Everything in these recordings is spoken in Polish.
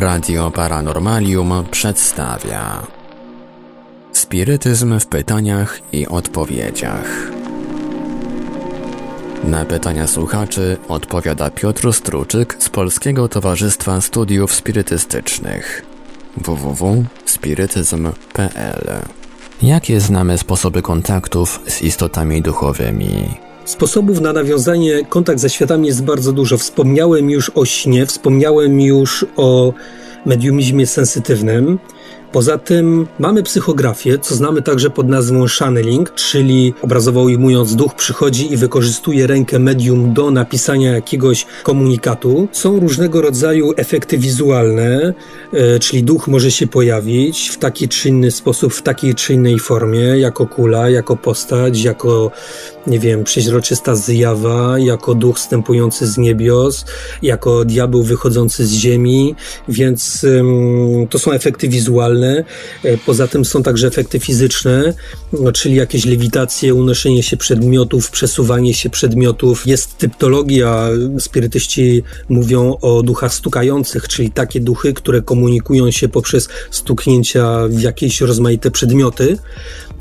Radio Paranormalium przedstawia Spirytyzm w pytaniach i odpowiedziach. Na pytania słuchaczy odpowiada Piotr Struczyk z Polskiego Towarzystwa Studiów Spirytystycznych www.spirytyzm.pl Jakie znamy sposoby kontaktów z istotami duchowymi? Sposobów na nawiązanie kontakt ze światami jest bardzo dużo. Wspomniałem już o śnie, wspomniałem już o mediumizmie sensytywnym. Poza tym mamy psychografię, co znamy także pod nazwą channeling, czyli obrazowo ujmując, duch przychodzi i wykorzystuje rękę medium do napisania jakiegoś komunikatu. Są różnego rodzaju efekty wizualne, e, czyli duch może się pojawić w taki czy inny sposób, w takiej czy innej formie, jako kula, jako postać, jako nie wiem, przeźroczysta zjawa, jako duch wstępujący z niebios, jako diabeł wychodzący z ziemi, więc ym, to są efekty wizualne. E, poza tym są także efekty fizyczne, no, czyli jakieś lewitacje, unoszenie się przedmiotów, przesuwanie się przedmiotów. Jest typtologia, spirytyści mówią o duchach stukających, czyli takie duchy, które komunikują się poprzez stuknięcia w jakieś rozmaite przedmioty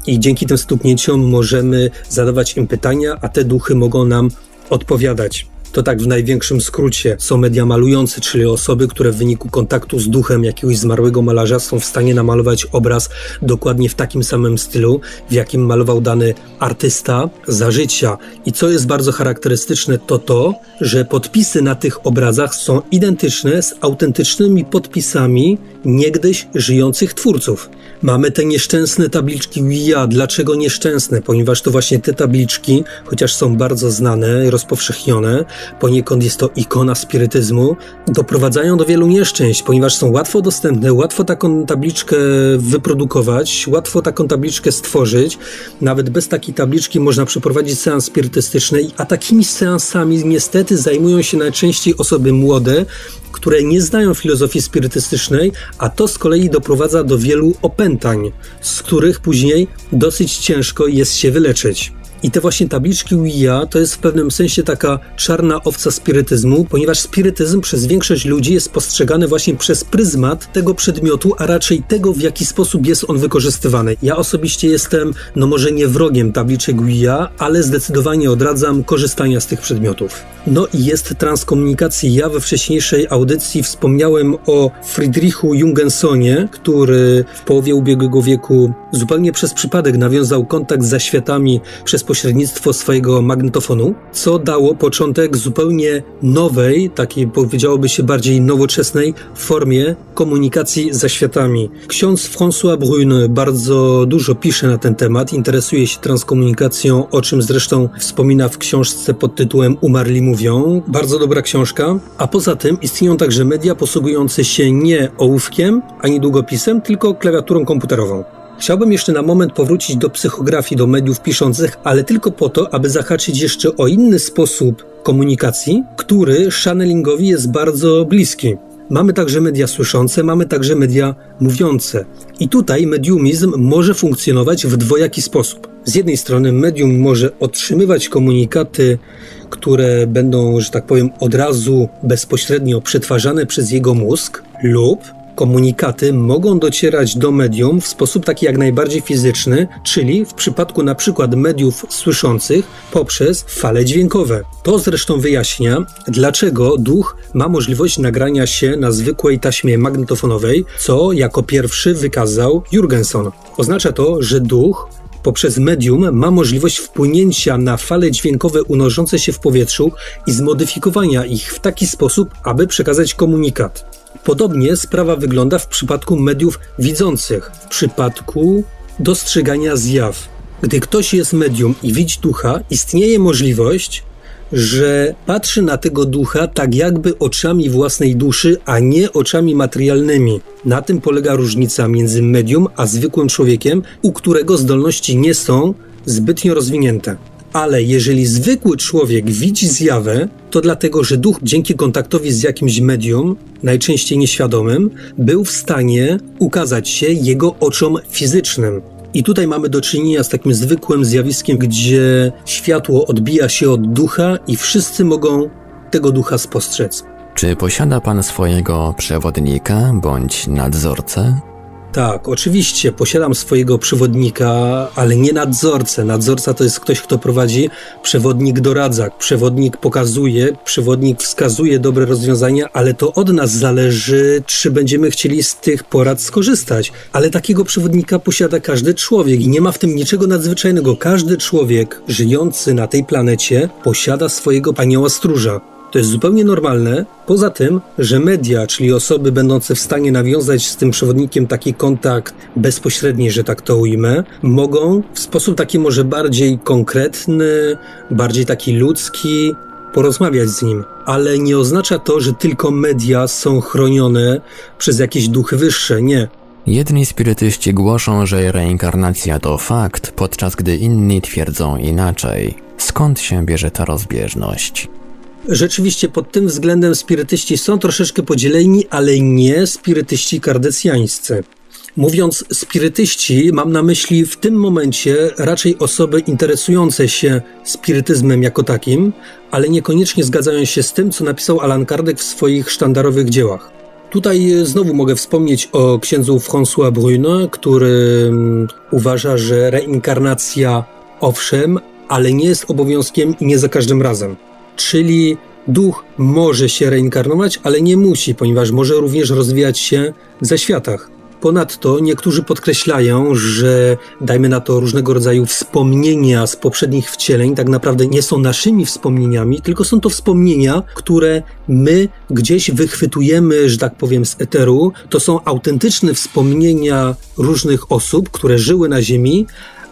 i dzięki tym stuknięciom możemy zadawać im pytania, a te duchy mogą nam odpowiadać. To tak w największym skrócie są media malujące, czyli osoby, które w wyniku kontaktu z duchem jakiegoś zmarłego malarza są w stanie namalować obraz dokładnie w takim samym stylu, w jakim malował dany artysta za życia. I co jest bardzo charakterystyczne, to to, że podpisy na tych obrazach są identyczne z autentycznymi podpisami niegdyś żyjących twórców. Mamy te nieszczęsne tabliczki WIA. Dlaczego nieszczęsne? Ponieważ to właśnie te tabliczki, chociaż są bardzo znane, rozpowszechnione, poniekąd jest to ikona spirytyzmu, doprowadzają do wielu nieszczęść, ponieważ są łatwo dostępne, łatwo taką tabliczkę wyprodukować, łatwo taką tabliczkę stworzyć. Nawet bez takiej tabliczki można przeprowadzić seans spirytystyczny, a takimi seansami niestety zajmują się najczęściej osoby młode, które nie znają filozofii spirytystycznej, a to z kolei doprowadza do wielu opętań, z których później dosyć ciężko jest się wyleczyć. I te właśnie tabliczki Ouija to jest w pewnym sensie taka czarna owca spirytyzmu, ponieważ spirytyzm przez większość ludzi jest postrzegany właśnie przez pryzmat tego przedmiotu, a raczej tego, w jaki sposób jest on wykorzystywany. Ja osobiście jestem, no może nie wrogiem tabliczek Ouija, ale zdecydowanie odradzam korzystania z tych przedmiotów. No i jest transkomunikacja. Ja we wcześniejszej audycji wspomniałem o Friedrichu Jungensonie, który w połowie ubiegłego wieku zupełnie przez przypadek nawiązał kontakt z zaświatami przez pośrednictwo swojego magnetofonu, co dało początek zupełnie nowej, takiej powiedziałoby się bardziej nowoczesnej formie komunikacji ze światami. Ksiądz François Brune bardzo dużo pisze na ten temat, interesuje się transkomunikacją, o czym zresztą wspomina w książce pod tytułem Umarli mówią. Bardzo dobra książka. A poza tym istnieją także media posługujące się nie ołówkiem ani długopisem, tylko klawiaturą komputerową. Chciałbym jeszcze na moment powrócić do psychografii, do mediów piszących, ale tylko po to, aby zahaczyć jeszcze o inny sposób komunikacji, który channelingowi jest bardzo bliski. Mamy także media słyszące, mamy także media mówiące. I tutaj mediumizm może funkcjonować w dwojaki sposób. Z jednej strony medium może otrzymywać komunikaty, które będą, że tak powiem, od razu bezpośrednio przetwarzane przez jego mózg, lub komunikaty mogą docierać do medium w sposób taki jak najbardziej fizyczny, czyli w przypadku na przykład mediów słyszących poprzez fale dźwiękowe. To zresztą wyjaśnia, dlaczego duch ma możliwość nagrania się na zwykłej taśmie magnetofonowej, co jako pierwszy wykazał Jurgenson. Oznacza to, że duch poprzez medium ma możliwość wpłynięcia na fale dźwiękowe unoszące się w powietrzu i zmodyfikowania ich w taki sposób, aby przekazać komunikat. Podobnie sprawa wygląda w przypadku mediów widzących, w przypadku dostrzegania zjaw. Gdy ktoś jest medium i widzi ducha, istnieje możliwość, że patrzy na tego ducha tak jakby oczami własnej duszy, a nie oczami materialnymi. Na tym polega różnica między medium a zwykłym człowiekiem, u którego zdolności nie są zbytnio rozwinięte. Ale jeżeli zwykły człowiek widzi zjawę, to dlatego, że duch dzięki kontaktowi z jakimś medium, najczęściej nieświadomym, był w stanie ukazać się jego oczom fizycznym. I tutaj mamy do czynienia z takim zwykłym zjawiskiem, gdzie światło odbija się od ducha i wszyscy mogą tego ducha spostrzec. Czy posiada pan swojego przewodnika bądź nadzorcę? Tak, oczywiście posiadam swojego przewodnika, ale nie nadzorcę. Nadzorca to jest ktoś, kto prowadzi, przewodnik doradza, przewodnik pokazuje, przewodnik wskazuje dobre rozwiązania, ale to od nas zależy, czy będziemy chcieli z tych porad skorzystać. Ale takiego przewodnika posiada każdy człowiek i nie ma w tym niczego nadzwyczajnego. Każdy człowiek żyjący na tej planecie posiada swojego anioła stróża. To jest zupełnie normalne, poza tym, że media, czyli osoby będące w stanie nawiązać z tym przewodnikiem taki kontakt bezpośredni, że tak to ujmę, mogą w sposób taki może bardziej konkretny, bardziej taki ludzki porozmawiać z nim. Ale nie oznacza to, że tylko media są chronione przez jakieś duchy wyższe. Nie. Jedni spirytyści głoszą, że reinkarnacja to fakt, podczas gdy inni twierdzą inaczej. Skąd się bierze ta rozbieżność? Rzeczywiście pod tym względem spirytyści są troszeczkę podzieleni, ale nie spirytyści kardecjańscy. Mówiąc spirytyści, mam na myśli w tym momencie raczej osoby interesujące się spirytyzmem jako takim, ale niekoniecznie zgadzają się z tym, co napisał Alan Kardec w swoich sztandarowych dziełach. Tutaj znowu mogę wspomnieć o księdzu François Brune, który mm, uważa, że reinkarnacja owszem, ale nie jest obowiązkiem i nie za każdym razem. Czyli duch może się reinkarnować, ale nie musi, ponieważ może również rozwijać się ze światach. Ponadto niektórzy podkreślają, że dajmy na to różnego rodzaju wspomnienia z poprzednich wcieleń tak naprawdę nie są naszymi wspomnieniami, tylko są to wspomnienia, które my gdzieś wychwytujemy, że tak powiem, z eteru. To są autentyczne wspomnienia różnych osób, które żyły na Ziemi,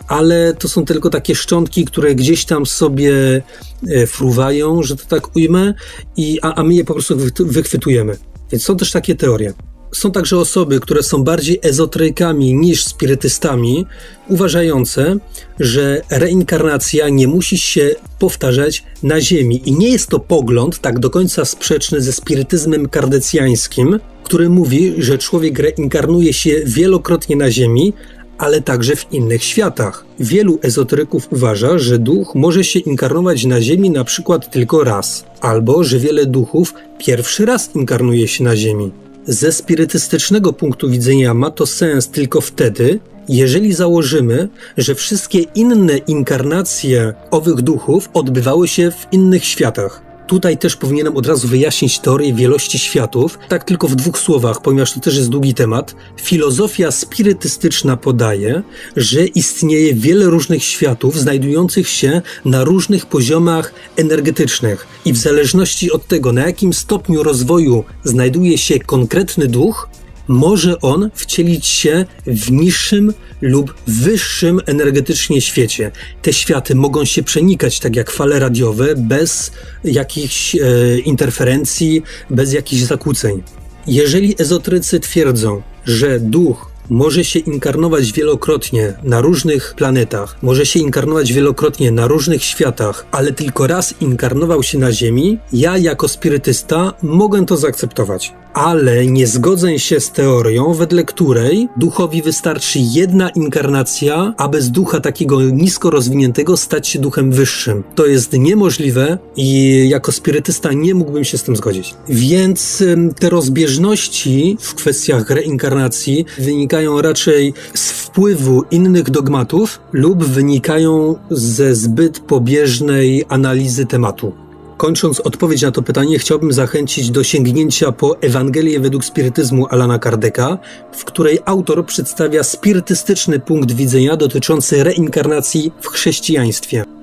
ale to są tylko takie szczątki, które gdzieś tam sobie e, fruwają, że to tak ujmę, i, a, a my je po prostu wychwytujemy. Więc są też takie teorie. Są także osoby, które są bardziej ezoterykami niż spirytystami, uważające, że reinkarnacja nie musi się powtarzać na Ziemi. I nie jest to pogląd tak do końca sprzeczny ze spirytyzmem kardecjańskim, który mówi, że człowiek reinkarnuje się wielokrotnie na Ziemi, ale także w innych światach. Wielu ezoteryków uważa, że duch może się inkarnować na Ziemi na przykład tylko raz, albo że wiele duchów pierwszy raz inkarnuje się na Ziemi. Ze spirytystycznego punktu widzenia ma to sens tylko wtedy, jeżeli założymy, że wszystkie inne inkarnacje owych duchów odbywały się w innych światach. Tutaj też powinienem od razu wyjaśnić teorię wielości światów, tak tylko w dwóch słowach, ponieważ to też jest długi temat. Filozofia spirytystyczna podaje, że istnieje wiele różnych światów znajdujących się na różnych poziomach energetycznych i w zależności od tego, na jakim stopniu rozwoju znajduje się konkretny duch, może on wcielić się w niższym lub wyższym energetycznie świecie. Te światy mogą się przenikać tak jak fale radiowe, bez jakichś e, interferencji, bez jakichś zakłóceń. Jeżeli ezotrycy twierdzą, że duch może się inkarnować wielokrotnie na różnych planetach, może się inkarnować wielokrotnie na różnych światach, ale tylko raz inkarnował się na Ziemi, ja jako spirytysta mogę to zaakceptować ale nie zgodzę się z teorią, wedle której duchowi wystarczy jedna inkarnacja, aby z ducha takiego nisko rozwiniętego stać się duchem wyższym. To jest niemożliwe i jako spirytysta nie mógłbym się z tym zgodzić. Więc te rozbieżności w kwestiach reinkarnacji wynikają raczej z wpływu innych dogmatów lub wynikają ze zbyt pobieżnej analizy tematu. Kończąc odpowiedź na to pytanie, chciałbym zachęcić do sięgnięcia po Ewangelię według spirytyzmu Alana Kardeka, w której autor przedstawia spirytystyczny punkt widzenia dotyczący reinkarnacji w chrześcijaństwie.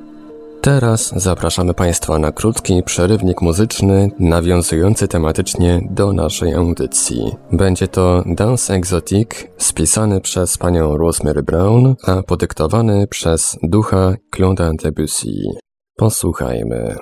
Teraz zapraszamy Państwa na krótki przerywnik muzyczny nawiązujący tematycznie do naszej audycji. Będzie to Dance Exotic spisany przez panią Rosemary Brown, a podyktowany przez ducha Claude'a Debussy. Posłuchajmy.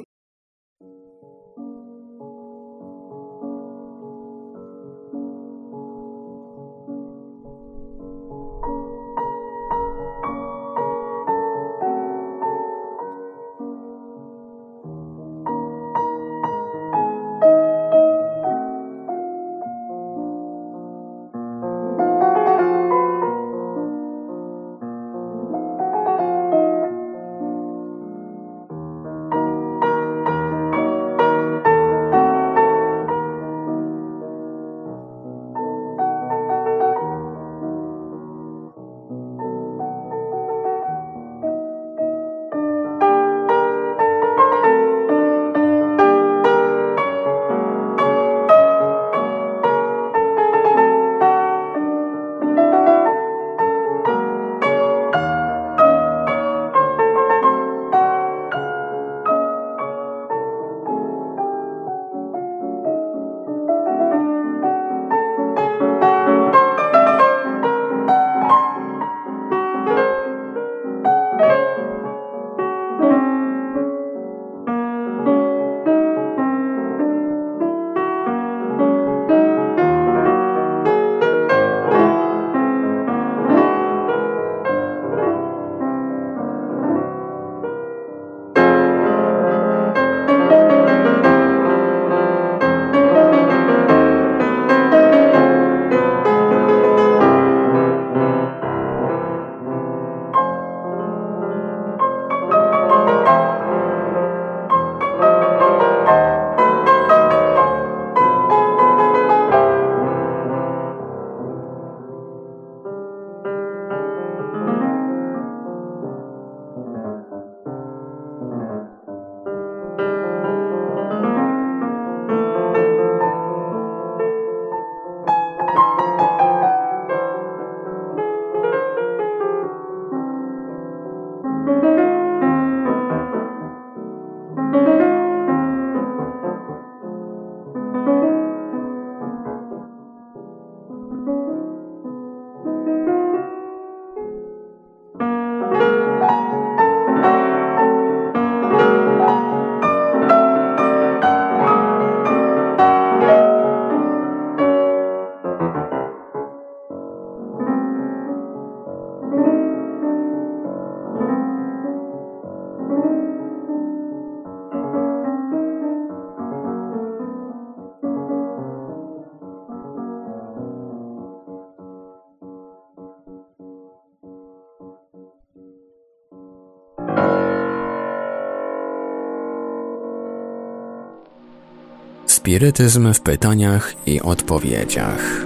Spirytyzm w pytaniach i odpowiedziach.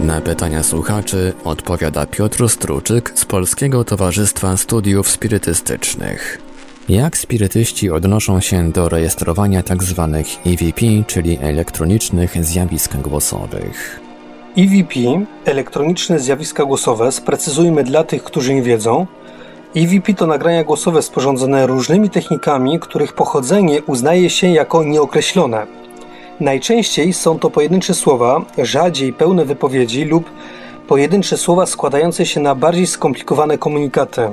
Na pytania słuchaczy odpowiada Piotr Struczyk z Polskiego Towarzystwa Studiów Spirytystycznych. Jak spirytyści odnoszą się do rejestrowania tzw. Tak EVP, czyli elektronicznych zjawisk głosowych? EVP, elektroniczne zjawiska głosowe, sprecyzujmy dla tych, którzy nie wiedzą. EVP to nagrania głosowe sporządzone różnymi technikami, których pochodzenie uznaje się jako nieokreślone. Najczęściej są to pojedyncze słowa, rzadziej pełne wypowiedzi lub pojedyncze słowa składające się na bardziej skomplikowane komunikaty.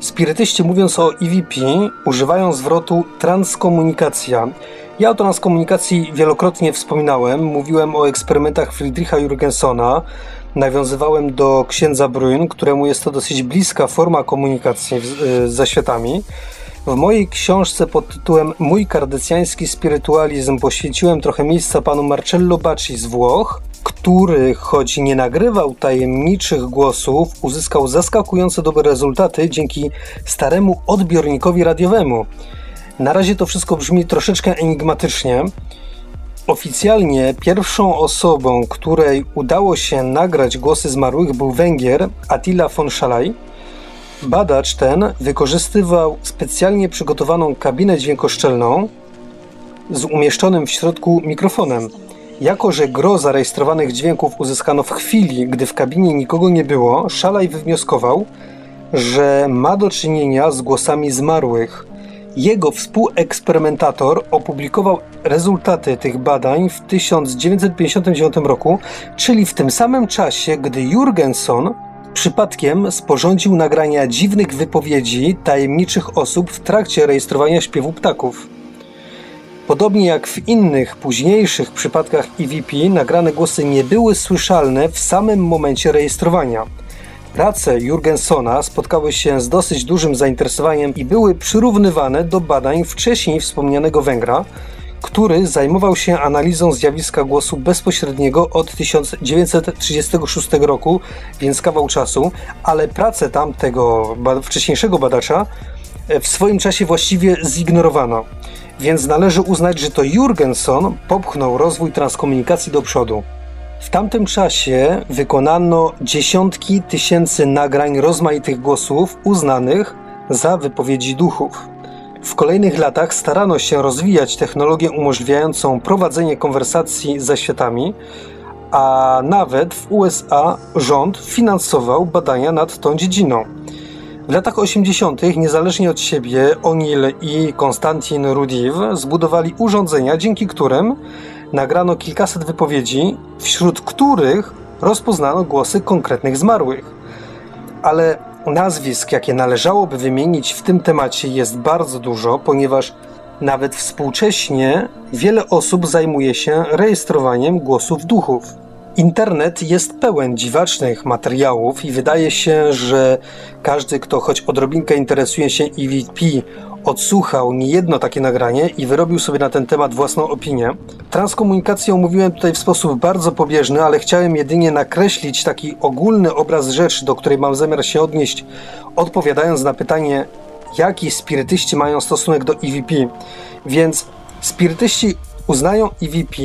Spirytyści mówiąc o EVP używają zwrotu transkomunikacja. Ja o transkomunikacji wielokrotnie wspominałem, mówiłem o eksperymentach Friedricha Jurgensona, nawiązywałem do księdza Brun, któremu jest to dosyć bliska forma komunikacji z, ze światami. W mojej książce pod tytułem Mój kardecjański spirytualizm poświęciłem trochę miejsca panu Marcello Bacci z Włoch, który, choć nie nagrywał tajemniczych głosów, uzyskał zaskakująco dobre rezultaty dzięki staremu odbiornikowi radiowemu. Na razie to wszystko brzmi troszeczkę enigmatycznie. Oficjalnie pierwszą osobą, której udało się nagrać głosy zmarłych był Węgier Attila von Szalaj, Badacz ten wykorzystywał specjalnie przygotowaną kabinę dźwiękoszczelną z umieszczonym w środku mikrofonem. Jako, że gro zarejestrowanych dźwięków uzyskano w chwili, gdy w kabinie nikogo nie było, Szalaj wywnioskował, że ma do czynienia z głosami zmarłych. Jego współeksperymentator opublikował rezultaty tych badań w 1959 roku, czyli w tym samym czasie, gdy Jurgenson Przypadkiem sporządził nagrania dziwnych wypowiedzi tajemniczych osób w trakcie rejestrowania śpiewu ptaków. Podobnie jak w innych, późniejszych przypadkach EVP, nagrane głosy nie były słyszalne w samym momencie rejestrowania. Prace Jurgensona spotkały się z dosyć dużym zainteresowaniem i były przyrównywane do badań wcześniej wspomnianego Węgra, który zajmował się analizą zjawiska głosu bezpośredniego od 1936 roku, więc kawał czasu, ale pracę tamtego wcześniejszego badacza e, w swoim czasie właściwie zignorowano. Więc należy uznać, że to Jurgenson popchnął rozwój transkomunikacji do przodu. W tamtym czasie wykonano dziesiątki tysięcy nagrań rozmaitych głosów uznanych za wypowiedzi duchów. W kolejnych latach starano się rozwijać technologię umożliwiającą prowadzenie konwersacji ze światami, a nawet w USA rząd finansował badania nad tą dziedziną. W latach 80., niezależnie od siebie, O'Neill i Konstantin Rudiv zbudowali urządzenia, dzięki którym nagrano kilkaset wypowiedzi, wśród których rozpoznano głosy konkretnych zmarłych. Ale Nazwisk, jakie należałoby wymienić w tym temacie, jest bardzo dużo, ponieważ nawet współcześnie wiele osób zajmuje się rejestrowaniem głosów duchów. Internet jest pełen dziwacznych materiałów i wydaje się, że każdy, kto choć odrobinkę interesuje się EVP, odsłuchał niejedno takie nagranie i wyrobił sobie na ten temat własną opinię. Transkomunikację omówiłem tutaj w sposób bardzo pobieżny, ale chciałem jedynie nakreślić taki ogólny obraz rzeczy, do której mam zamiar się odnieść, odpowiadając na pytanie, jaki spirytyści mają stosunek do EVP. Więc spirytyści uznają EVP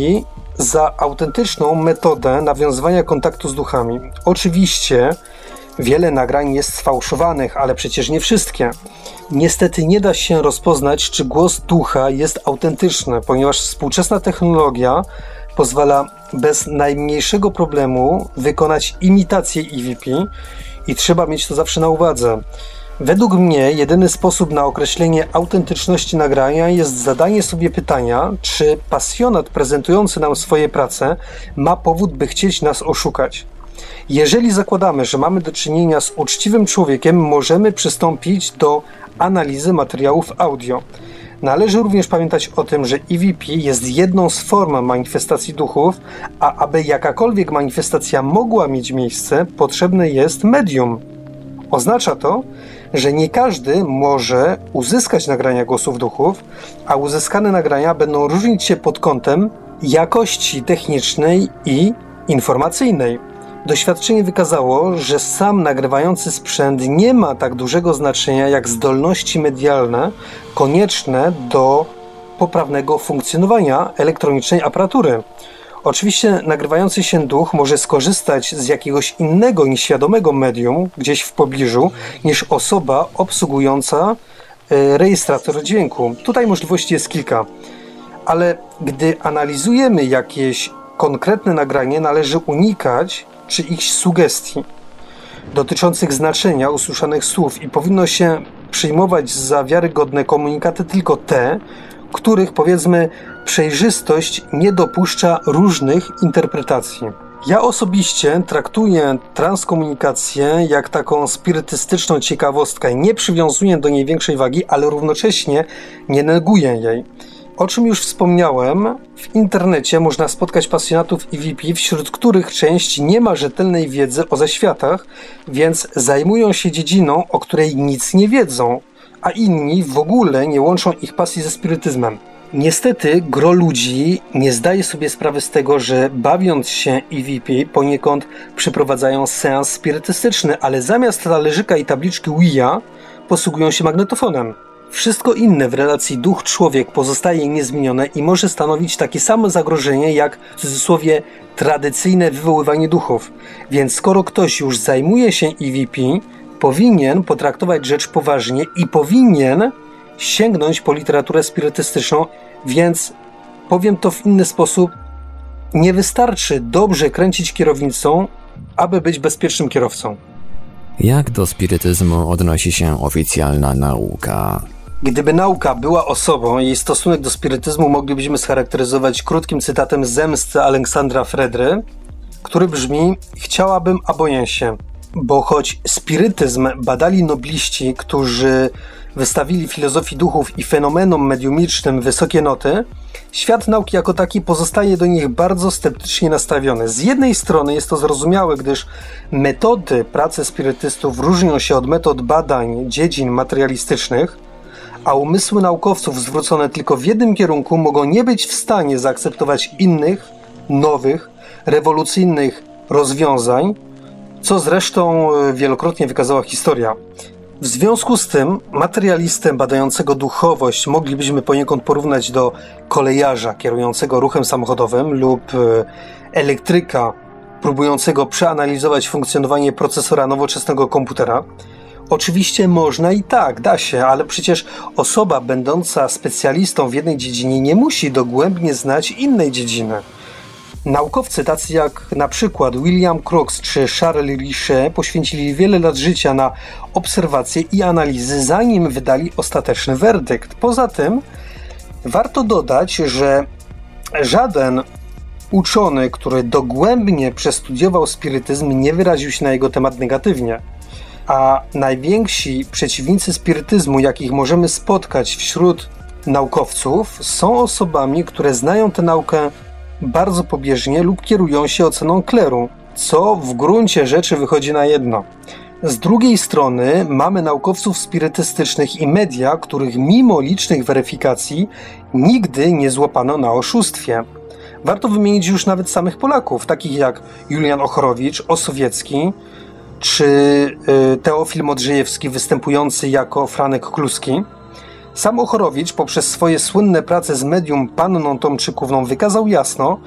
za autentyczną metodę nawiązywania kontaktu z duchami. Oczywiście wiele nagrań jest sfałszowanych, ale przecież nie wszystkie. Niestety nie da się rozpoznać, czy głos ducha jest autentyczny, ponieważ współczesna technologia pozwala bez najmniejszego problemu wykonać imitację EVP i trzeba mieć to zawsze na uwadze. Według mnie jedyny sposób na określenie autentyczności nagrania jest zadanie sobie pytania, czy pasjonat prezentujący nam swoje prace ma powód, by chcieć nas oszukać. Jeżeli zakładamy, że mamy do czynienia z uczciwym człowiekiem, możemy przystąpić do analizy materiałów audio. Należy również pamiętać o tym, że EVP jest jedną z form manifestacji duchów, a aby jakakolwiek manifestacja mogła mieć miejsce, potrzebne jest medium. Oznacza to, że nie każdy może uzyskać nagrania głosów duchów, a uzyskane nagrania będą różnić się pod kątem jakości technicznej i informacyjnej. Doświadczenie wykazało, że sam nagrywający sprzęt nie ma tak dużego znaczenia jak zdolności medialne konieczne do poprawnego funkcjonowania elektronicznej aparatury. Oczywiście nagrywający się duch może skorzystać z jakiegoś innego nieświadomego medium gdzieś w pobliżu niż osoba obsługująca e, rejestrator dźwięku. Tutaj możliwości jest kilka, ale gdy analizujemy jakieś konkretne nagranie, należy unikać czyichś sugestii dotyczących znaczenia usłyszanych słów i powinno się przyjmować za wiarygodne komunikaty tylko te, których powiedzmy przejrzystość nie dopuszcza różnych interpretacji. Ja osobiście traktuję transkomunikację jak taką spirytystyczną ciekawostkę. Nie przywiązuję do niej większej wagi, ale równocześnie nie neguję jej. O czym już wspomniałem, w internecie można spotkać pasjonatów EVP, wśród których część nie ma rzetelnej wiedzy o zaświatach, więc zajmują się dziedziną, o której nic nie wiedzą, a inni w ogóle nie łączą ich pasji ze spirytyzmem. Niestety, gro ludzi nie zdaje sobie sprawy z tego, że bawiąc się EVP poniekąd przeprowadzają seans spirytystyczny, ale zamiast talerzyka i tabliczki Ouija posługują się magnetofonem. Wszystko inne w relacji duch-człowiek pozostaje niezmienione i może stanowić takie samo zagrożenie jak w cudzysłowie tradycyjne wywoływanie duchów. Więc skoro ktoś już zajmuje się EVP, powinien potraktować rzecz poważnie i powinien sięgnąć po literaturę spirytystyczną, więc powiem to w inny sposób. Nie wystarczy dobrze kręcić kierownicą, aby być bezpiecznym kierowcą. Jak do spirytyzmu odnosi się oficjalna nauka? Gdyby nauka była osobą, jej stosunek do spirytyzmu moglibyśmy scharakteryzować krótkim cytatem zemsty Aleksandra Fredry, który brzmi: Chciałabym, a boję się. Bo choć spirytyzm badali nobliści, którzy wystawili filozofii duchów i fenomenom mediumicznym wysokie noty, świat nauki jako taki pozostaje do nich bardzo sceptycznie nastawiony. Z jednej strony jest to zrozumiałe, gdyż metody pracy spirytystów różnią się od metod badań dziedzin materialistycznych, a umysły naukowców zwrócone tylko w jednym kierunku mogą nie być w stanie zaakceptować innych, nowych, rewolucyjnych rozwiązań, co zresztą e, wielokrotnie wykazała historia. W związku z tym materialistę badającego duchowość moglibyśmy poniekąd porównać do kolejarza kierującego ruchem samochodowym lub e, elektryka próbującego przeanalizować funkcjonowanie procesora nowoczesnego komputera. Oczywiście można i tak, da się, ale przecież osoba będąca specjalistą w jednej dziedzinie nie musi dogłębnie znać innej dziedziny. Naukowcy tacy jak na przykład William Crookes czy Charles Richet poświęcili wiele lat życia na obserwacje i analizy, zanim wydali ostateczny werdykt. Poza tym warto dodać, że żaden uczony, który dogłębnie przestudiował spirytyzm, nie wyraził się na jego temat negatywnie. A najwięksi przeciwnicy spirytyzmu, jakich możemy spotkać wśród naukowców, są osobami, które znają tę naukę bardzo pobieżnie lub kierują się oceną kleru, co w gruncie rzeczy wychodzi na jedno. Z drugiej strony mamy naukowców spirytystycznych i media, których mimo licznych weryfikacji nigdy nie złapano na oszustwie. Warto wymienić już nawet samych Polaków, takich jak Julian Ochorowicz, Osowiecki, czy y, Teofil Modrzejewski występujący jako Franek Kluski. Sam Ochorowicz poprzez swoje słynne prace z medium Panną Tomczykówną wykazał jasno,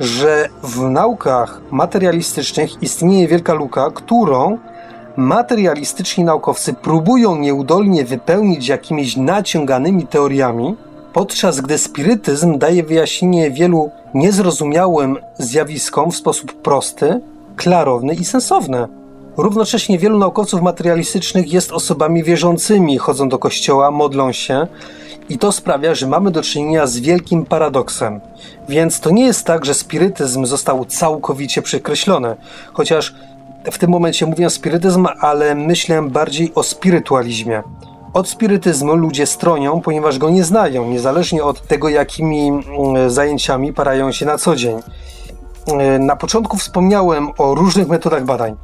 że w naukach materialistycznych istnieje wielka luka, którą materialistyczni naukowcy próbują nieudolnie wypełnić jakimiś naciąganymi teoriami, podczas gdy spirytyzm daje wyjaśnienie wielu niezrozumiałym zjawiskom w sposób prosty, klarowny i sensowny. Równocześnie wielu naukowców materialistycznych jest osobami wierzącymi, chodzą do kościoła, modlą się i to sprawia, że mamy do czynienia z wielkim paradoksem. Więc to nie jest tak, że spirytyzm został całkowicie przekreślony, chociaż w tym momencie mówię spirytyzm, ale myślę bardziej o spirytualizmie. Od spirytyzmu ludzie stronią, ponieważ go nie znają, niezależnie od tego, jakimi mm, zajęciami parają się na co dzień. Na początku wspomniałem o różnych metodach badań.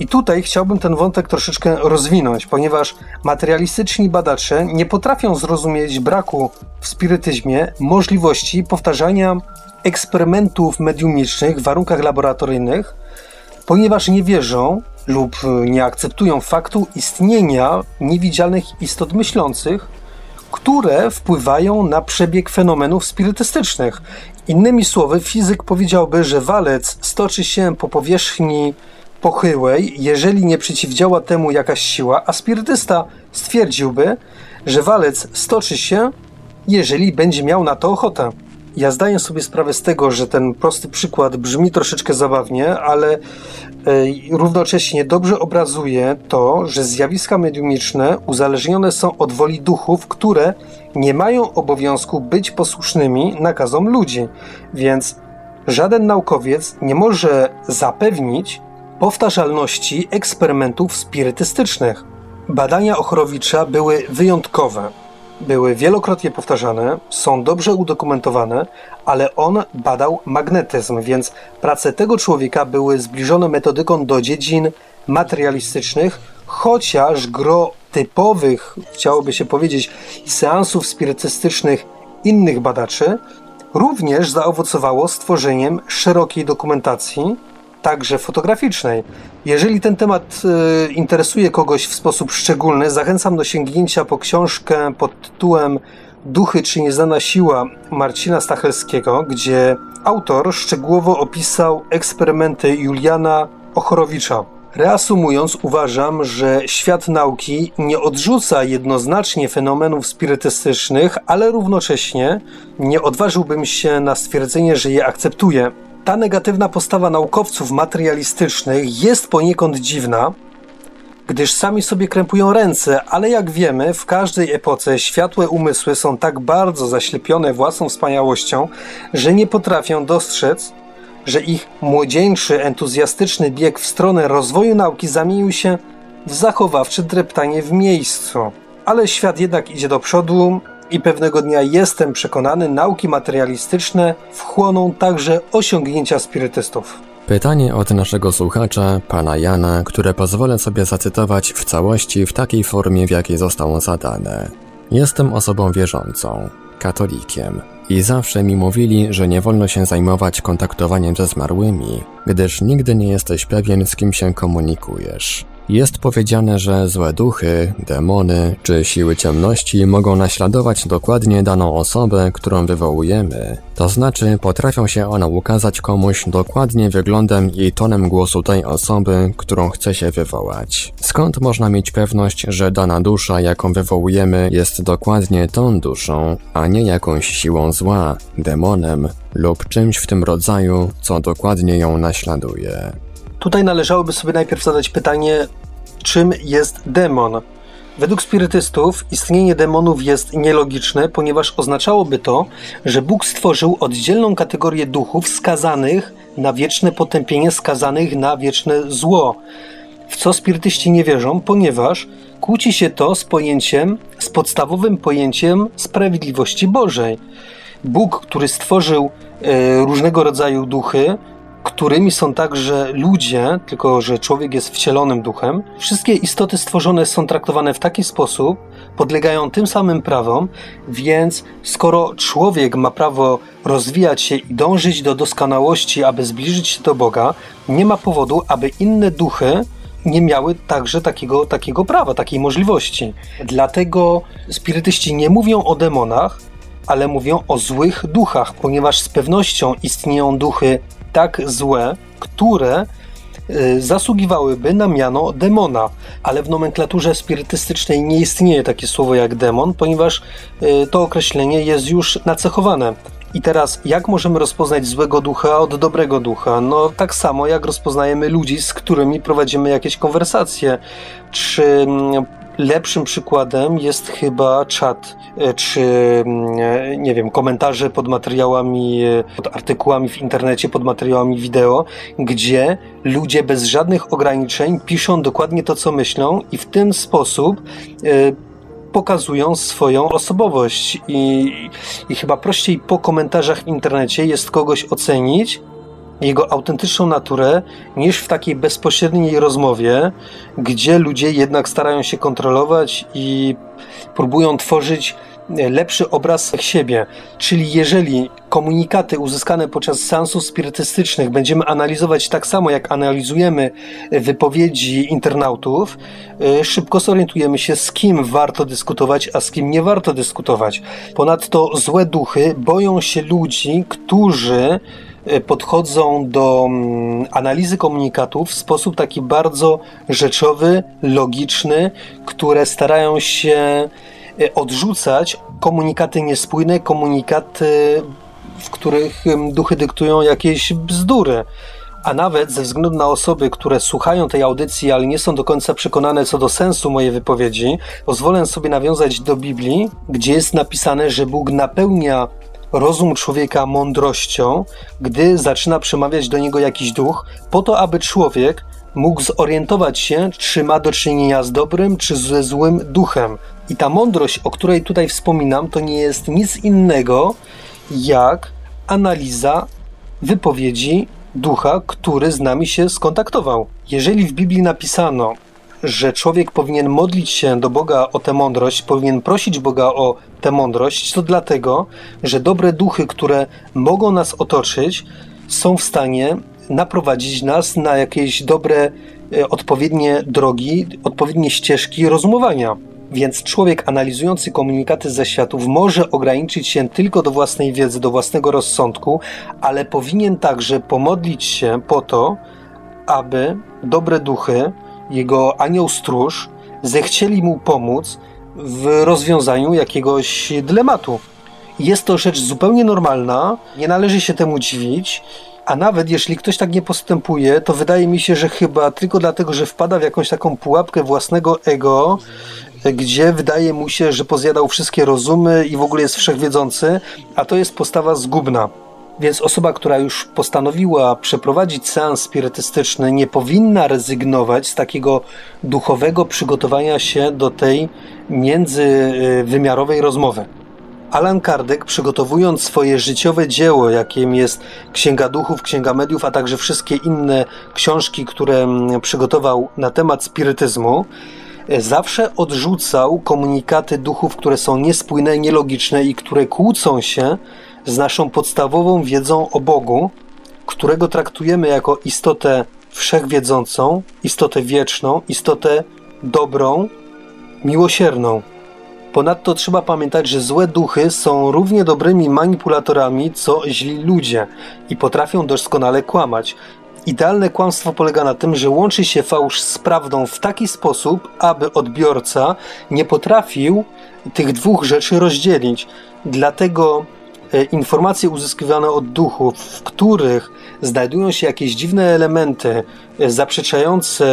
I tutaj chciałbym ten wątek troszeczkę rozwinąć, ponieważ materialistyczni badacze nie potrafią zrozumieć braku w spirytyzmie możliwości powtarzania eksperymentów mediumicznych w warunkach laboratoryjnych, ponieważ nie wierzą lub nie akceptują faktu istnienia niewidzialnych istot myślących, które wpływają na przebieg fenomenów spirytystycznych. Innymi słowy, fizyk powiedziałby, że walec stoczy się po powierzchni pochyłej, jeżeli nie przeciwdziała temu jakaś siła, a spirytysta stwierdziłby, że walec stoczy się, jeżeli będzie miał na to ochotę. Ja zdaję sobie sprawę z tego, że ten prosty przykład brzmi troszeczkę zabawnie, ale e, równocześnie dobrze obrazuje to, że zjawiska mediumiczne uzależnione są od woli duchów, które nie mają obowiązku być posłusznymi nakazom ludzi. Więc żaden naukowiec nie może zapewnić powtarzalności eksperymentów spirytystycznych. Badania Ochrowicza były wyjątkowe były wielokrotnie powtarzane, są dobrze udokumentowane, ale on badał magnetyzm, więc prace tego człowieka były zbliżone metodyką do dziedzin materialistycznych, chociaż gro typowych, chciałoby się powiedzieć, seansów spirytystycznych innych badaczy również zaowocowało stworzeniem szerokiej dokumentacji, także fotograficznej. Jeżeli ten temat y, interesuje kogoś w sposób szczególny, zachęcam do sięgnięcia po książkę pod tytułem Duchy czy nieznana siła Marcina Stachelskiego, gdzie autor szczegółowo opisał eksperymenty Juliana Ochorowicza. Reasumując, uważam, że świat nauki nie odrzuca jednoznacznie fenomenów spirytystycznych, ale równocześnie nie odważyłbym się na stwierdzenie, że je akceptuje ta negatywna postawa naukowców materialistycznych jest poniekąd dziwna, gdyż sami sobie krępują ręce, ale jak wiemy, w każdej epoce światłe umysły są tak bardzo zaślepione własną wspaniałością, że nie potrafią dostrzec, że ich młodzieńczy, entuzjastyczny bieg w stronę rozwoju nauki zamienił się w zachowawcze dreptanie w miejscu. Ale świat jednak idzie do przodu, i pewnego dnia jestem przekonany, nauki materialistyczne wchłoną także osiągnięcia spirytystów. Pytanie od naszego słuchacza, pana Jana, które pozwolę sobie zacytować w całości w takiej formie, w jakiej zostało zadane. Jestem osobą wierzącą, katolikiem, i zawsze mi mówili, że nie wolno się zajmować kontaktowaniem ze zmarłymi, gdyż nigdy nie jesteś pewien, z kim się komunikujesz. Jest powiedziane, że złe duchy, demony czy siły ciemności mogą naśladować dokładnie daną osobę, którą wywołujemy. To znaczy, potrafią się one ukazać komuś dokładnie wyglądem i tonem głosu tej osoby, którą chce się wywołać. Skąd można mieć pewność, że dana dusza, jaką wywołujemy, jest dokładnie tą duszą, a nie jakąś siłą zła, demonem lub czymś w tym rodzaju, co dokładnie ją naśladuje? Tutaj należałoby sobie najpierw zadać pytanie, czym jest demon. Według spirytystów istnienie demonów jest nielogiczne, ponieważ oznaczałoby to, że Bóg stworzył oddzielną kategorię duchów skazanych na wieczne potępienie, skazanych na wieczne zło. W co spirytyści nie wierzą, ponieważ kłóci się to z pojęciem, z podstawowym pojęciem sprawiedliwości Bożej. Bóg, który stworzył e, różnego rodzaju duchy, którymi są także ludzie, tylko że człowiek jest wcielonym duchem. Wszystkie istoty stworzone są traktowane w taki sposób, podlegają tym samym prawom, więc skoro człowiek ma prawo rozwijać się i dążyć do doskonałości, aby zbliżyć się do Boga, nie ma powodu, aby inne duchy nie miały także takiego, takiego prawa, takiej możliwości. Dlatego spirytyści nie mówią o demonach, ale mówią o złych duchach, ponieważ z pewnością istnieją duchy tak złe, które y, zasługiwałyby na miano demona, ale w nomenklaturze spirytystycznej nie istnieje takie słowo jak demon, ponieważ y, to określenie jest już nacechowane. I teraz, jak możemy rozpoznać złego ducha od dobrego ducha? No, tak samo jak rozpoznajemy ludzi, z którymi prowadzimy jakieś konwersacje. Czy mm, lepszym przykładem jest chyba czat, e, czy mm, e, nie wiem, komentarze pod materiałami, e, pod artykułami w internecie, pod materiałami wideo, gdzie ludzie bez żadnych ograniczeń piszą dokładnie to, co myślą i w ten sposób pokazują swoją osobowość. I, i chyba prościej po komentarzach w internecie jest kogoś ocenić, jego autentyczną naturę niż w takiej bezpośredniej rozmowie, gdzie ludzie jednak starają się kontrolować i próbują tworzyć lepszy obraz siebie. Czyli jeżeli komunikaty uzyskane podczas seansów spirytystycznych będziemy analizować tak samo, jak analizujemy wypowiedzi internautów, y, szybko zorientujemy się, z kim warto dyskutować, a z kim nie warto dyskutować. Ponadto złe duchy boją się ludzi, którzy podchodzą do mm, analizy komunikatów w sposób taki bardzo rzeczowy, logiczny, które starają się y, odrzucać komunikaty niespójne, komunikaty w których duchy dyktują jakieś bzdury. A nawet ze względu na osoby, które słuchają tej audycji, ale nie są do końca przekonane co do sensu mojej wypowiedzi, pozwolę sobie nawiązać do Biblii, gdzie jest napisane, że Bóg napełnia rozum człowieka mądrością, gdy zaczyna przemawiać do niego jakiś duch, po to, aby człowiek mógł zorientować się, czy ma do czynienia z dobrym, czy ze złym duchem. I ta mądrość, o której tutaj wspominam, to nie jest nic innego jak analiza wypowiedzi ducha, który z nami się skontaktował. Jeżeli w Biblii napisano, że człowiek powinien modlić się do Boga o tę mądrość, powinien prosić Boga o tę mądrość, to dlatego, że dobre duchy, które mogą nas otoczyć, są w stanie naprowadzić nas na jakieś dobre, e, odpowiednie drogi, odpowiednie ścieżki rozumowania. Więc człowiek analizujący komunikaty ze światów może ograniczyć się tylko do własnej wiedzy, do własnego rozsądku, ale powinien także pomodlić się po to, aby dobre duchy, jego anioł stróż, zechcieli mu pomóc w rozwiązaniu jakiegoś dylematu. Jest to rzecz zupełnie normalna, nie należy się temu dziwić. A nawet jeśli ktoś tak nie postępuje, to wydaje mi się, że chyba tylko dlatego, że wpada w jakąś taką pułapkę własnego ego, gdzie wydaje mu się, że pozjadał wszystkie rozumy i w ogóle jest wszechwiedzący, a to jest postawa zgubna. Więc osoba, która już postanowiła przeprowadzić seans spirytystyczny, nie powinna rezygnować z takiego duchowego przygotowania się do tej międzywymiarowej rozmowy. Alan Kardec, przygotowując swoje życiowe dzieło, jakim jest Księga Duchów, Księga Mediów, a także wszystkie inne książki, które mm, przygotował na temat spirytyzmu, zawsze odrzucał komunikaty duchów, które są niespójne, nielogiczne i które kłócą się z naszą podstawową wiedzą o Bogu, którego traktujemy jako istotę wszechwiedzącą, istotę wieczną, istotę dobrą, miłosierną. Ponadto trzeba pamiętać, że złe duchy są równie dobrymi manipulatorami co źli ludzie i potrafią doskonale kłamać. Idealne kłamstwo polega na tym, że łączy się fałsz z prawdą w taki sposób, aby odbiorca nie potrafił tych dwóch rzeczy rozdzielić. Dlatego informacje uzyskiwane od duchów, w których znajdują się jakieś dziwne elementy e, zaprzeczające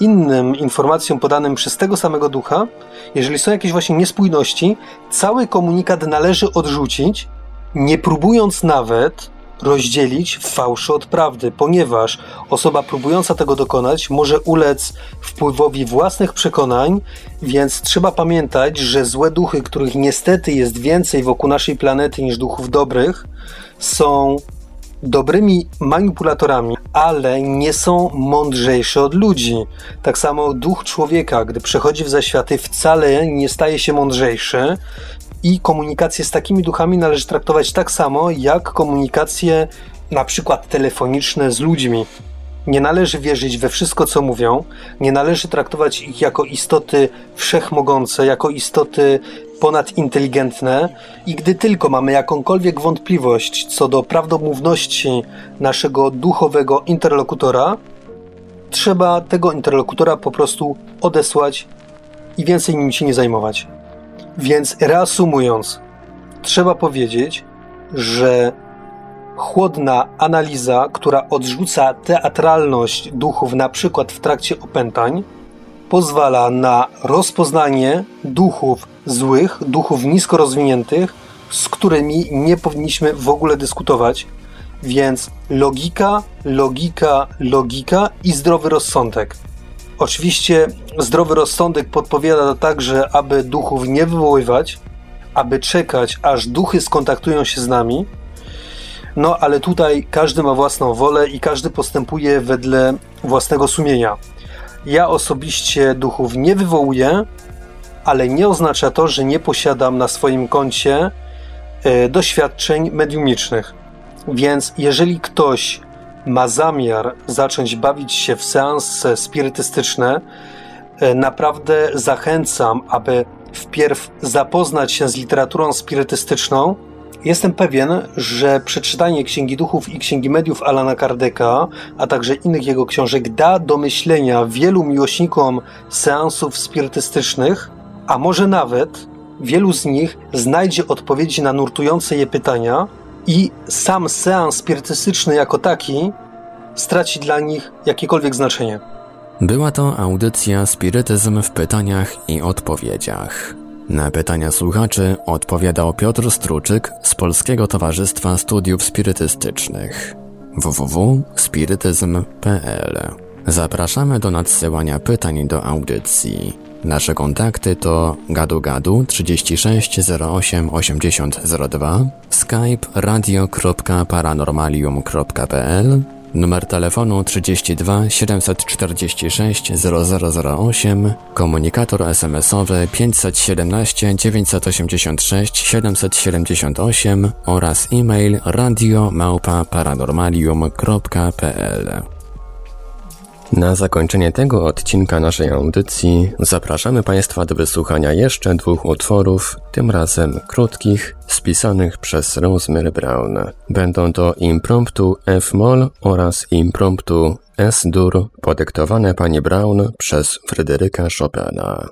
innym informacjom podanym przez tego samego ducha, jeżeli są jakieś właśnie niespójności, cały komunikat należy odrzucić, nie próbując nawet rozdzielić fałszy od prawdy, ponieważ osoba próbująca tego dokonać może ulec wpływowi własnych przekonań, więc trzeba pamiętać, że złe duchy, których niestety jest więcej wokół naszej planety niż duchów dobrych, są dobrymi manipulatorami, ale nie są mądrzejsze od ludzi. Tak samo duch człowieka, gdy przechodzi w zaświaty, wcale nie staje się mądrzejszy, i komunikację z takimi duchami należy traktować tak samo, jak komunikacje na przykład telefoniczne z ludźmi. Nie należy wierzyć we wszystko, co mówią, nie należy traktować ich jako istoty wszechmogące, jako istoty ponadinteligentne i gdy tylko mamy jakąkolwiek wątpliwość co do prawdomówności naszego duchowego interlokutora, trzeba tego interlokutora po prostu odesłać i więcej nim się nie zajmować. Więc reasumując, trzeba powiedzieć, że chłodna analiza, która odrzuca teatralność duchów, na przykład w trakcie opętań, pozwala na rozpoznanie duchów złych, duchów nisko rozwiniętych, z którymi nie powinniśmy w ogóle dyskutować. Więc logika, logika, logika i zdrowy rozsądek. Oczywiście zdrowy rozsądek podpowiada także, aby duchów nie wywoływać, aby czekać, aż duchy skontaktują się z nami. No, ale tutaj każdy ma własną wolę i każdy postępuje wedle własnego sumienia. Ja osobiście duchów nie wywołuję, ale nie oznacza to, że nie posiadam na swoim koncie e, doświadczeń mediumicznych. Więc jeżeli ktoś ma zamiar zacząć bawić się w seanse spirytystyczne, e, naprawdę zachęcam, aby wpierw zapoznać się z literaturą spirytystyczną. Jestem pewien, że przeczytanie Księgi Duchów i Księgi Mediów Alana Kardeka, a także innych jego książek da do myślenia wielu miłośnikom seansów spirytystycznych, a może nawet wielu z nich znajdzie odpowiedzi na nurtujące je pytania i sam seans spirytystyczny jako taki straci dla nich jakiekolwiek znaczenie. Była to audycja Spirytyzm w pytaniach i odpowiedziach. Na pytania słuchaczy odpowiadał Piotr Struczyk z Polskiego Towarzystwa Studiów Spirytystycznych www.spirytyzm.pl Zapraszamy do nadsyłania pytań do audycji. Nasze kontakty to gadu-gadu 36 08 80 02, skype radio.paranormalium.pl, numer telefonu 32 746 0008, komunikator smsowy 517 986 778 oraz e-mail radio małpa paranormalium.pl. Na zakończenie tego odcinka naszej audycji zapraszamy Państwa do wysłuchania jeszcze dwóch utworów, tym razem krótkich, spisanych przez Rosemary Brown. Będą to Impromptu F-moll oraz Impromptu S-dur, podyktowane pani Brown przez Fryderyka Chopina.